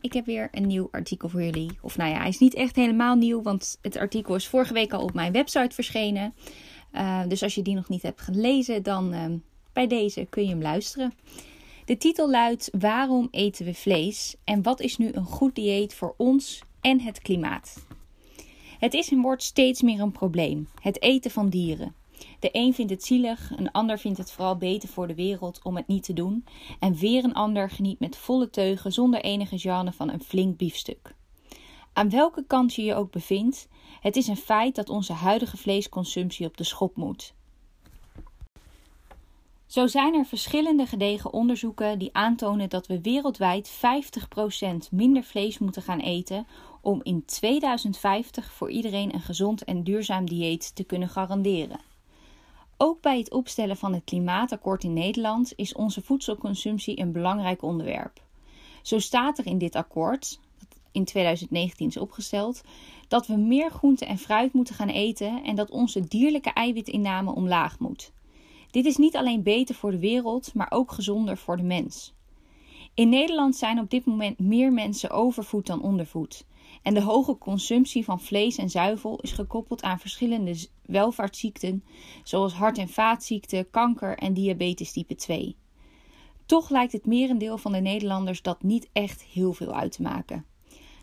ik heb weer een nieuw artikel voor jullie. Of nou ja, hij is niet echt helemaal nieuw, want het artikel is vorige week al op mijn website verschenen. Uh, dus als je die nog niet hebt gelezen, dan uh, bij deze kun je hem luisteren. De titel luidt Waarom eten we vlees en wat is nu een goed dieet voor ons en het klimaat? Het is en wordt steeds meer een probleem: het eten van dieren. De een vindt het zielig, een ander vindt het vooral beter voor de wereld om het niet te doen, en weer een ander geniet met volle teugen zonder enige gêne van een flink biefstuk. Aan welke kant je je ook bevindt, het is een feit dat onze huidige vleesconsumptie op de schop moet. Zo zijn er verschillende gedegen onderzoeken die aantonen dat we wereldwijd 50% minder vlees moeten gaan eten om in 2050 voor iedereen een gezond en duurzaam dieet te kunnen garanderen. Ook bij het opstellen van het klimaatakkoord in Nederland is onze voedselconsumptie een belangrijk onderwerp. Zo staat er in dit akkoord, dat in 2019 is opgesteld, dat we meer groente en fruit moeten gaan eten en dat onze dierlijke eiwitinname omlaag moet. Dit is niet alleen beter voor de wereld, maar ook gezonder voor de mens. In Nederland zijn op dit moment meer mensen overvoed dan ondervoed. En de hoge consumptie van vlees en zuivel is gekoppeld aan verschillende welvaartsziekten, zoals hart- en vaatziekten, kanker en diabetes type 2. Toch lijkt het merendeel van de Nederlanders dat niet echt heel veel uit te maken.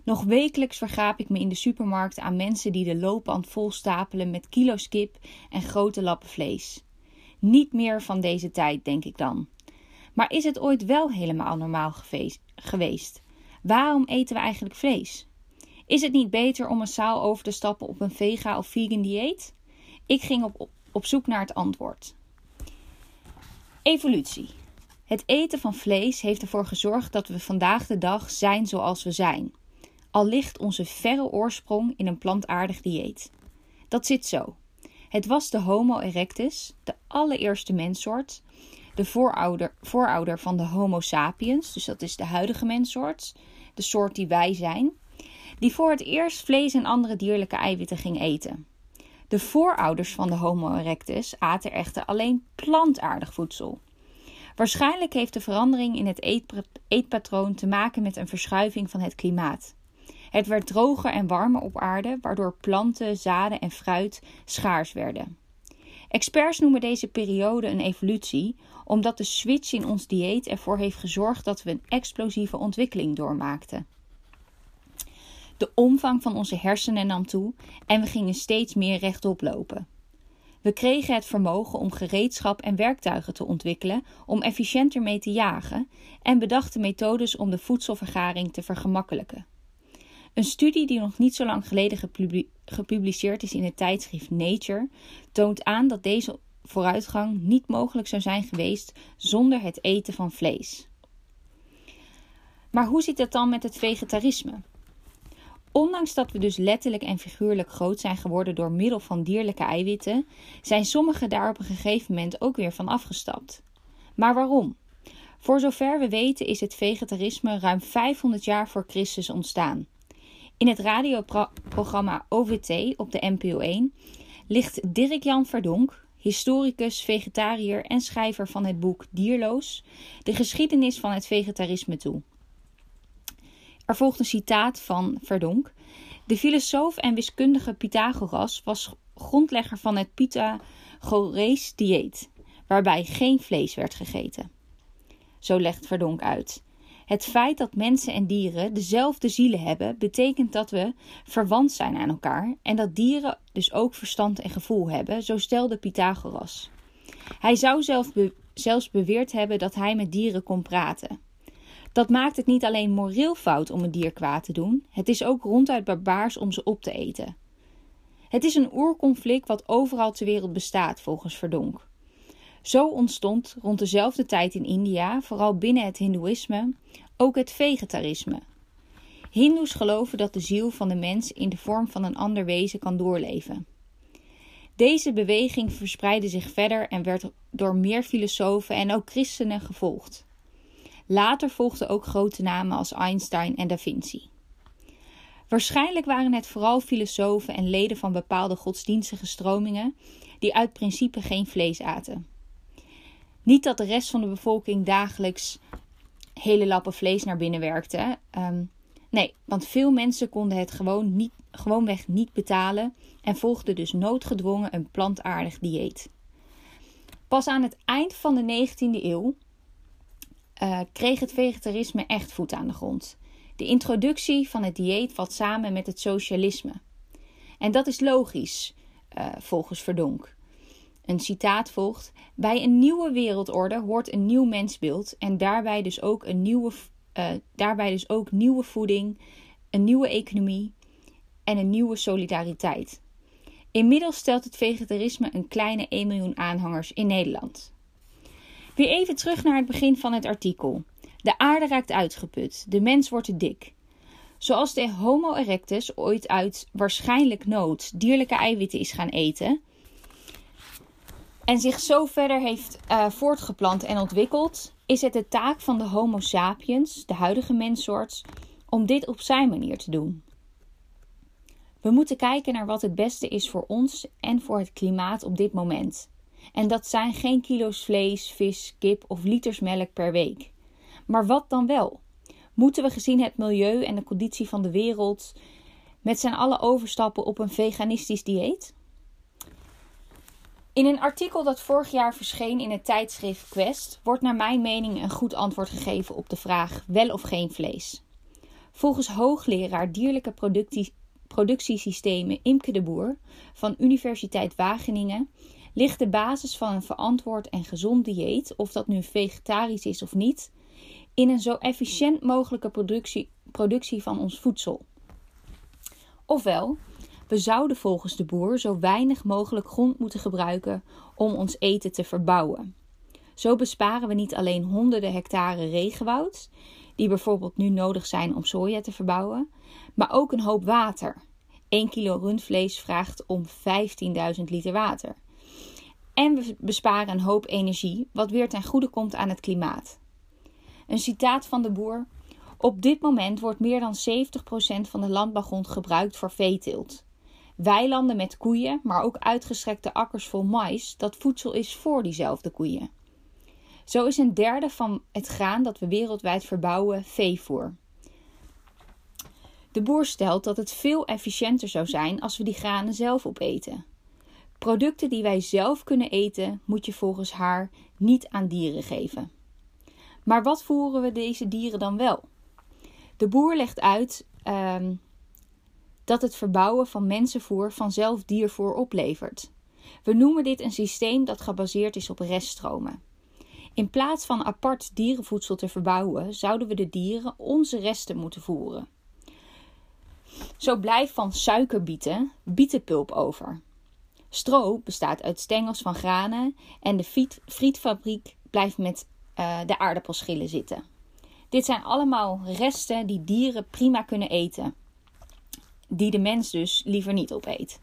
Nog wekelijks vergaap ik me in de supermarkt aan mensen die de loopband vol stapelen met kilo's kip en grote lappen vlees. Niet meer van deze tijd, denk ik dan. Maar is het ooit wel helemaal normaal geweest? Waarom eten we eigenlijk vlees? Is het niet beter om massaal over te stappen op een vega of vegan dieet? Ik ging op, op zoek naar het antwoord. Evolutie. Het eten van vlees heeft ervoor gezorgd dat we vandaag de dag zijn zoals we zijn. Al ligt onze verre oorsprong in een plantaardig dieet. Dat zit zo. Het was de Homo erectus, de allereerste menssoort, de voorouder, voorouder van de Homo sapiens, dus dat is de huidige menssoort, de soort die wij zijn, die voor het eerst vlees en andere dierlijke eiwitten ging eten. De voorouders van de Homo erectus aten echter alleen plantaardig voedsel. Waarschijnlijk heeft de verandering in het eetpatroon te maken met een verschuiving van het klimaat. Het werd droger en warmer op aarde, waardoor planten, zaden en fruit schaars werden. Experts noemen deze periode een evolutie, omdat de switch in ons dieet ervoor heeft gezorgd dat we een explosieve ontwikkeling doormaakten. De omvang van onze hersenen nam toe en we gingen steeds meer rechtop lopen. We kregen het vermogen om gereedschap en werktuigen te ontwikkelen om efficiënter mee te jagen en bedachten methodes om de voedselvergaring te vergemakkelijken. Een studie die nog niet zo lang geleden gepubliceerd is in het tijdschrift Nature toont aan dat deze vooruitgang niet mogelijk zou zijn geweest zonder het eten van vlees. Maar hoe zit het dan met het vegetarisme? Ondanks dat we dus letterlijk en figuurlijk groot zijn geworden door middel van dierlijke eiwitten, zijn sommigen daar op een gegeven moment ook weer van afgestapt. Maar waarom? Voor zover we weten is het vegetarisme ruim 500 jaar voor Christus ontstaan. In het radioprogramma OVT op de NPO 1 ligt Dirk-Jan Verdonk, historicus, vegetariër en schrijver van het boek Dierloos, de geschiedenis van het vegetarisme toe. Er volgt een citaat van Verdonk. De filosoof en wiskundige Pythagoras was grondlegger van het Pythagorees dieet, waarbij geen vlees werd gegeten. Zo legt Verdonk uit. Het feit dat mensen en dieren dezelfde zielen hebben, betekent dat we verwant zijn aan elkaar en dat dieren dus ook verstand en gevoel hebben, zo stelde Pythagoras. Hij zou zelf zelfs beweerd hebben dat hij met dieren kon praten. Dat maakt het niet alleen moreel fout om een dier kwaad te doen, het is ook ronduit barbaars om ze op te eten. Het is een oerconflict wat overal ter wereld bestaat, volgens Verdonk. Zo ontstond rond dezelfde tijd in India, vooral binnen het Hindoeïsme, ook het vegetarisme. Hindoes geloven dat de ziel van de mens in de vorm van een ander wezen kan doorleven. Deze beweging verspreidde zich verder en werd door meer filosofen en ook christenen gevolgd. Later volgden ook grote namen als Einstein en Da Vinci. Waarschijnlijk waren het vooral filosofen en leden van bepaalde godsdienstige stromingen die uit principe geen vlees aten. Niet dat de rest van de bevolking dagelijks hele lappen vlees naar binnen werkte. Ehm, Nee, want veel mensen konden het gewoon niet, gewoonweg niet betalen en volgden dus noodgedwongen een plantaardig dieet. Pas aan het eind van de 19e eeuw uh, kreeg het vegetarisme echt voet aan de grond. De introductie van het dieet valt samen met het socialisme. En dat is logisch, uh, volgens Verdonk. Een citaat volgt: Bij een nieuwe wereldorde hoort een nieuw mensbeeld en daarbij dus ook, een nieuwe, uh, daarbij dus ook nieuwe voeding, een nieuwe economie en een nieuwe solidariteit. Inmiddels stelt het vegetarisme een kleine 1 miljoen aanhangers in Nederland. Weer even terug naar het begin van het artikel. De aarde raakt uitgeput, de mens wordt te dik. Zoals de Homo erectus ooit uit waarschijnlijk nood dierlijke eiwitten is gaan eten en zich zo verder heeft uh, voortgeplant en ontwikkeld, is het de taak van de Homo sapiens, de huidige menssoort, om dit op zijn manier te doen. We moeten kijken naar wat het beste is voor ons en voor het klimaat op dit moment. En dat zijn geen kilo's vlees, vis, kip of liters melk per week. Maar wat dan wel? Moeten we gezien het milieu en de conditie van de wereld met z'n allen overstappen op een veganistisch dieet? In een artikel dat vorig jaar verscheen in het tijdschrift Quest wordt naar mijn mening een goed antwoord gegeven op de vraag wel of geen vlees. Volgens hoogleraar dierlijke productie, productiesystemen Imke de Boer van Universiteit Wageningen ligt de basis van een verantwoord en gezond dieet, of dat nu vegetarisch is of niet, in een zo efficiënt mogelijke productie, productie van ons voedsel. Ofwel, we zouden volgens de boer zo weinig mogelijk grond moeten gebruiken om ons eten te verbouwen. Zo besparen we niet alleen honderden hectare regenwoud, die bijvoorbeeld nu nodig zijn om soja te verbouwen, maar ook een hoop water. 1 kilo rundvlees vraagt om 15.000 liter water. En we besparen een hoop energie, wat weer ten goede komt aan het klimaat. Een citaat van de boer. Op dit moment wordt meer dan 70% van de landbouwgrond gebruikt voor veeteelt. Weilanden met koeien, maar ook uitgestrekte akkers vol mais, dat voedsel is voor diezelfde koeien. Zo is een derde van het graan dat we wereldwijd verbouwen veevoer. De boer stelt dat het veel efficiënter zou zijn als we die granen zelf opeten. Producten die wij zelf kunnen eten, moet je volgens haar niet aan dieren geven. Maar wat voeren we deze dieren dan wel? De boer legt uit ehm, dat het verbouwen van mensenvoer vanzelf diervoer oplevert. We noemen dit een systeem dat gebaseerd is op reststromen. In plaats van apart dierenvoedsel te verbouwen, zouden we de dieren onze resten moeten voeren. Zo blijft van suikerbieten bietenpulp over. Stro bestaat uit stengels van granen en de frietfabriek blijft met uh, de aardappelschillen zitten. Dit zijn allemaal resten die dieren prima kunnen eten, die de mens dus liever niet opeet.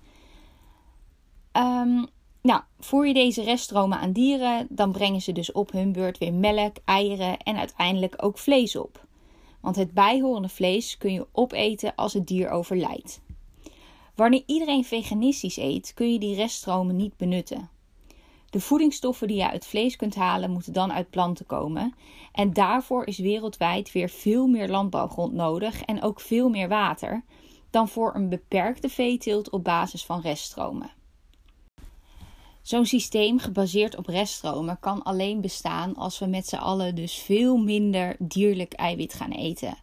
Um, nou, voer je deze reststromen aan dieren, dan brengen ze dus op hun beurt weer melk, eieren en uiteindelijk ook vlees op. Want het bijhorende vlees kun je opeten als het dier overlijdt. Wanneer iedereen veganistisch eet, kun je die reststromen niet benutten. De voedingsstoffen die je uit vlees kunt halen, moeten dan uit planten komen. En daarvoor is wereldwijd weer veel meer landbouwgrond nodig en ook veel meer water dan voor een beperkte veeteelt op basis van reststromen. Zo'n systeem gebaseerd op reststromen kan alleen bestaan als we met z'n allen dus veel minder dierlijk eiwit gaan eten.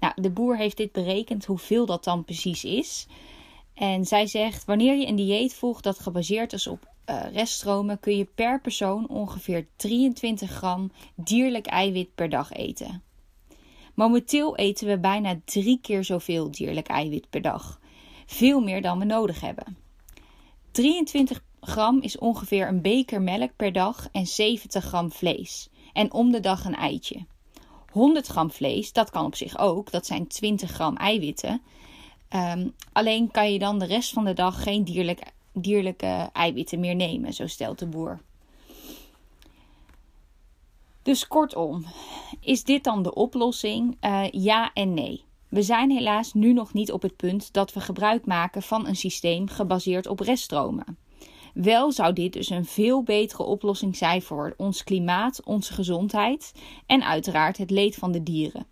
Nou, de boer heeft dit berekend hoeveel dat dan precies is. En zij zegt: wanneer je een dieet volgt dat gebaseerd is op uh, reststromen, kun je per persoon ongeveer 23 gram dierlijk eiwit per dag eten. Momenteel eten we bijna drie keer zoveel dierlijk eiwit per dag. Veel meer dan we nodig hebben. 23 gram is ongeveer een beker melk per dag en 70 gram vlees. En om de dag een eitje. 100 gram vlees, dat kan op zich ook, dat zijn 20 gram eiwitten. Um, alleen kan je dan de rest van de dag geen dierlijk, dierlijke eiwitten meer nemen, zo stelt de boer. Dus kortom, is dit dan de oplossing? Uh, ja en nee. We zijn helaas nu nog niet op het punt dat we gebruik maken van een systeem gebaseerd op reststromen. Wel zou dit dus een veel betere oplossing zijn voor ons klimaat, onze gezondheid en uiteraard het leed van de dieren.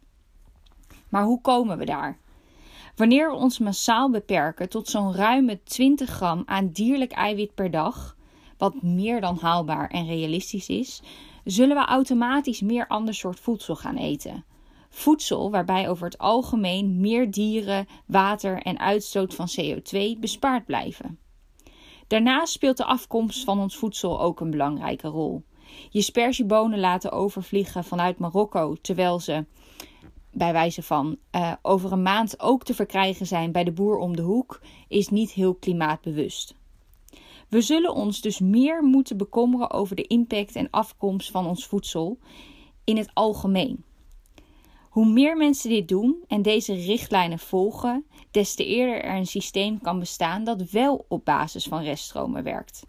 Maar hoe komen we daar? Wanneer we ons massaal beperken tot zo'n ruime 20 gram aan dierlijk eiwit per dag, wat meer dan haalbaar en realistisch is, zullen we automatisch meer ander soort voedsel gaan eten. Voedsel waarbij over het algemeen meer dieren, water en uitstoot van CO2 bespaard blijven. Daarnaast speelt de afkomst van ons voedsel ook een belangrijke rol. Je spersiebonen laten overvliegen vanuit Marokko, terwijl ze bij wijze van uh, over een maand ook te verkrijgen zijn bij de boer om de hoek, is niet heel klimaatbewust. We zullen ons dus meer moeten bekommeren over de impact en afkomst van ons voedsel in het algemeen. Hoe meer mensen dit doen en deze richtlijnen volgen, des te eerder er een systeem kan bestaan dat wel op basis van reststromen werkt.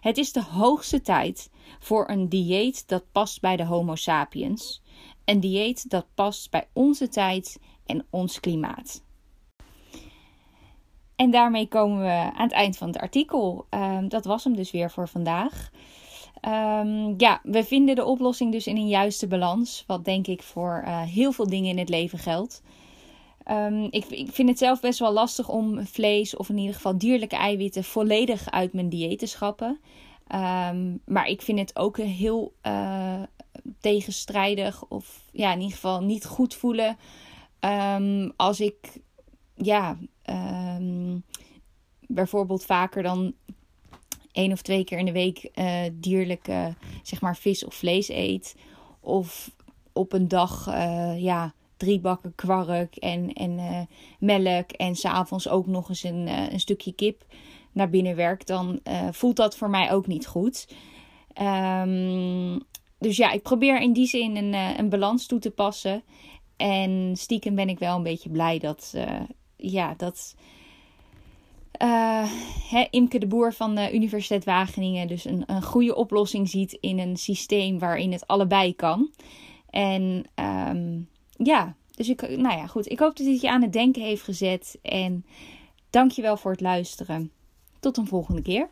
Het is de hoogste tijd voor een dieet dat past bij de Homo sapiens. Een dieet dat past bij onze tijd en ons klimaat. En daarmee komen we aan het eind van het artikel. Ehm, dat was hem dus weer voor vandaag. Um, ja, we vinden de oplossing dus in een juiste balans. Wat denk ik voor uh, heel veel dingen in het leven geldt. Um, ik, ik, vind het zelf best wel lastig om vlees of in ieder geval dierlijke eiwitten volledig uit mijn dieet te schrappen. Um, maar ik vind het ook heel uh, tegenstrijdig of ja, in ieder geval niet goed voelen als ik ja, bijvoorbeeld vaker dan één of twee keer in de week uh, dierlijke, zeg maar vis of vlees eet. Of op een dag, uh, ja, drie bakken kwark en, en uh, melk. En s'avonds ook nog eens een, een stukje kip naar binnen werkt. Dan voelt dat voor mij ook niet goed. Um, dus ja, ik probeer in die zin een, een balans toe te passen. En stiekem ben ik wel een beetje blij dat, ja, dat Imke de Boer van de Universiteit Wageningen dus een, een goede oplossing ziet in een systeem waarin het allebei kan. En um, ja, dus ik, nou ja, goed. Ik hoop dat dit je aan het denken heeft gezet. En dankjewel voor het luisteren. Tot een volgende keer.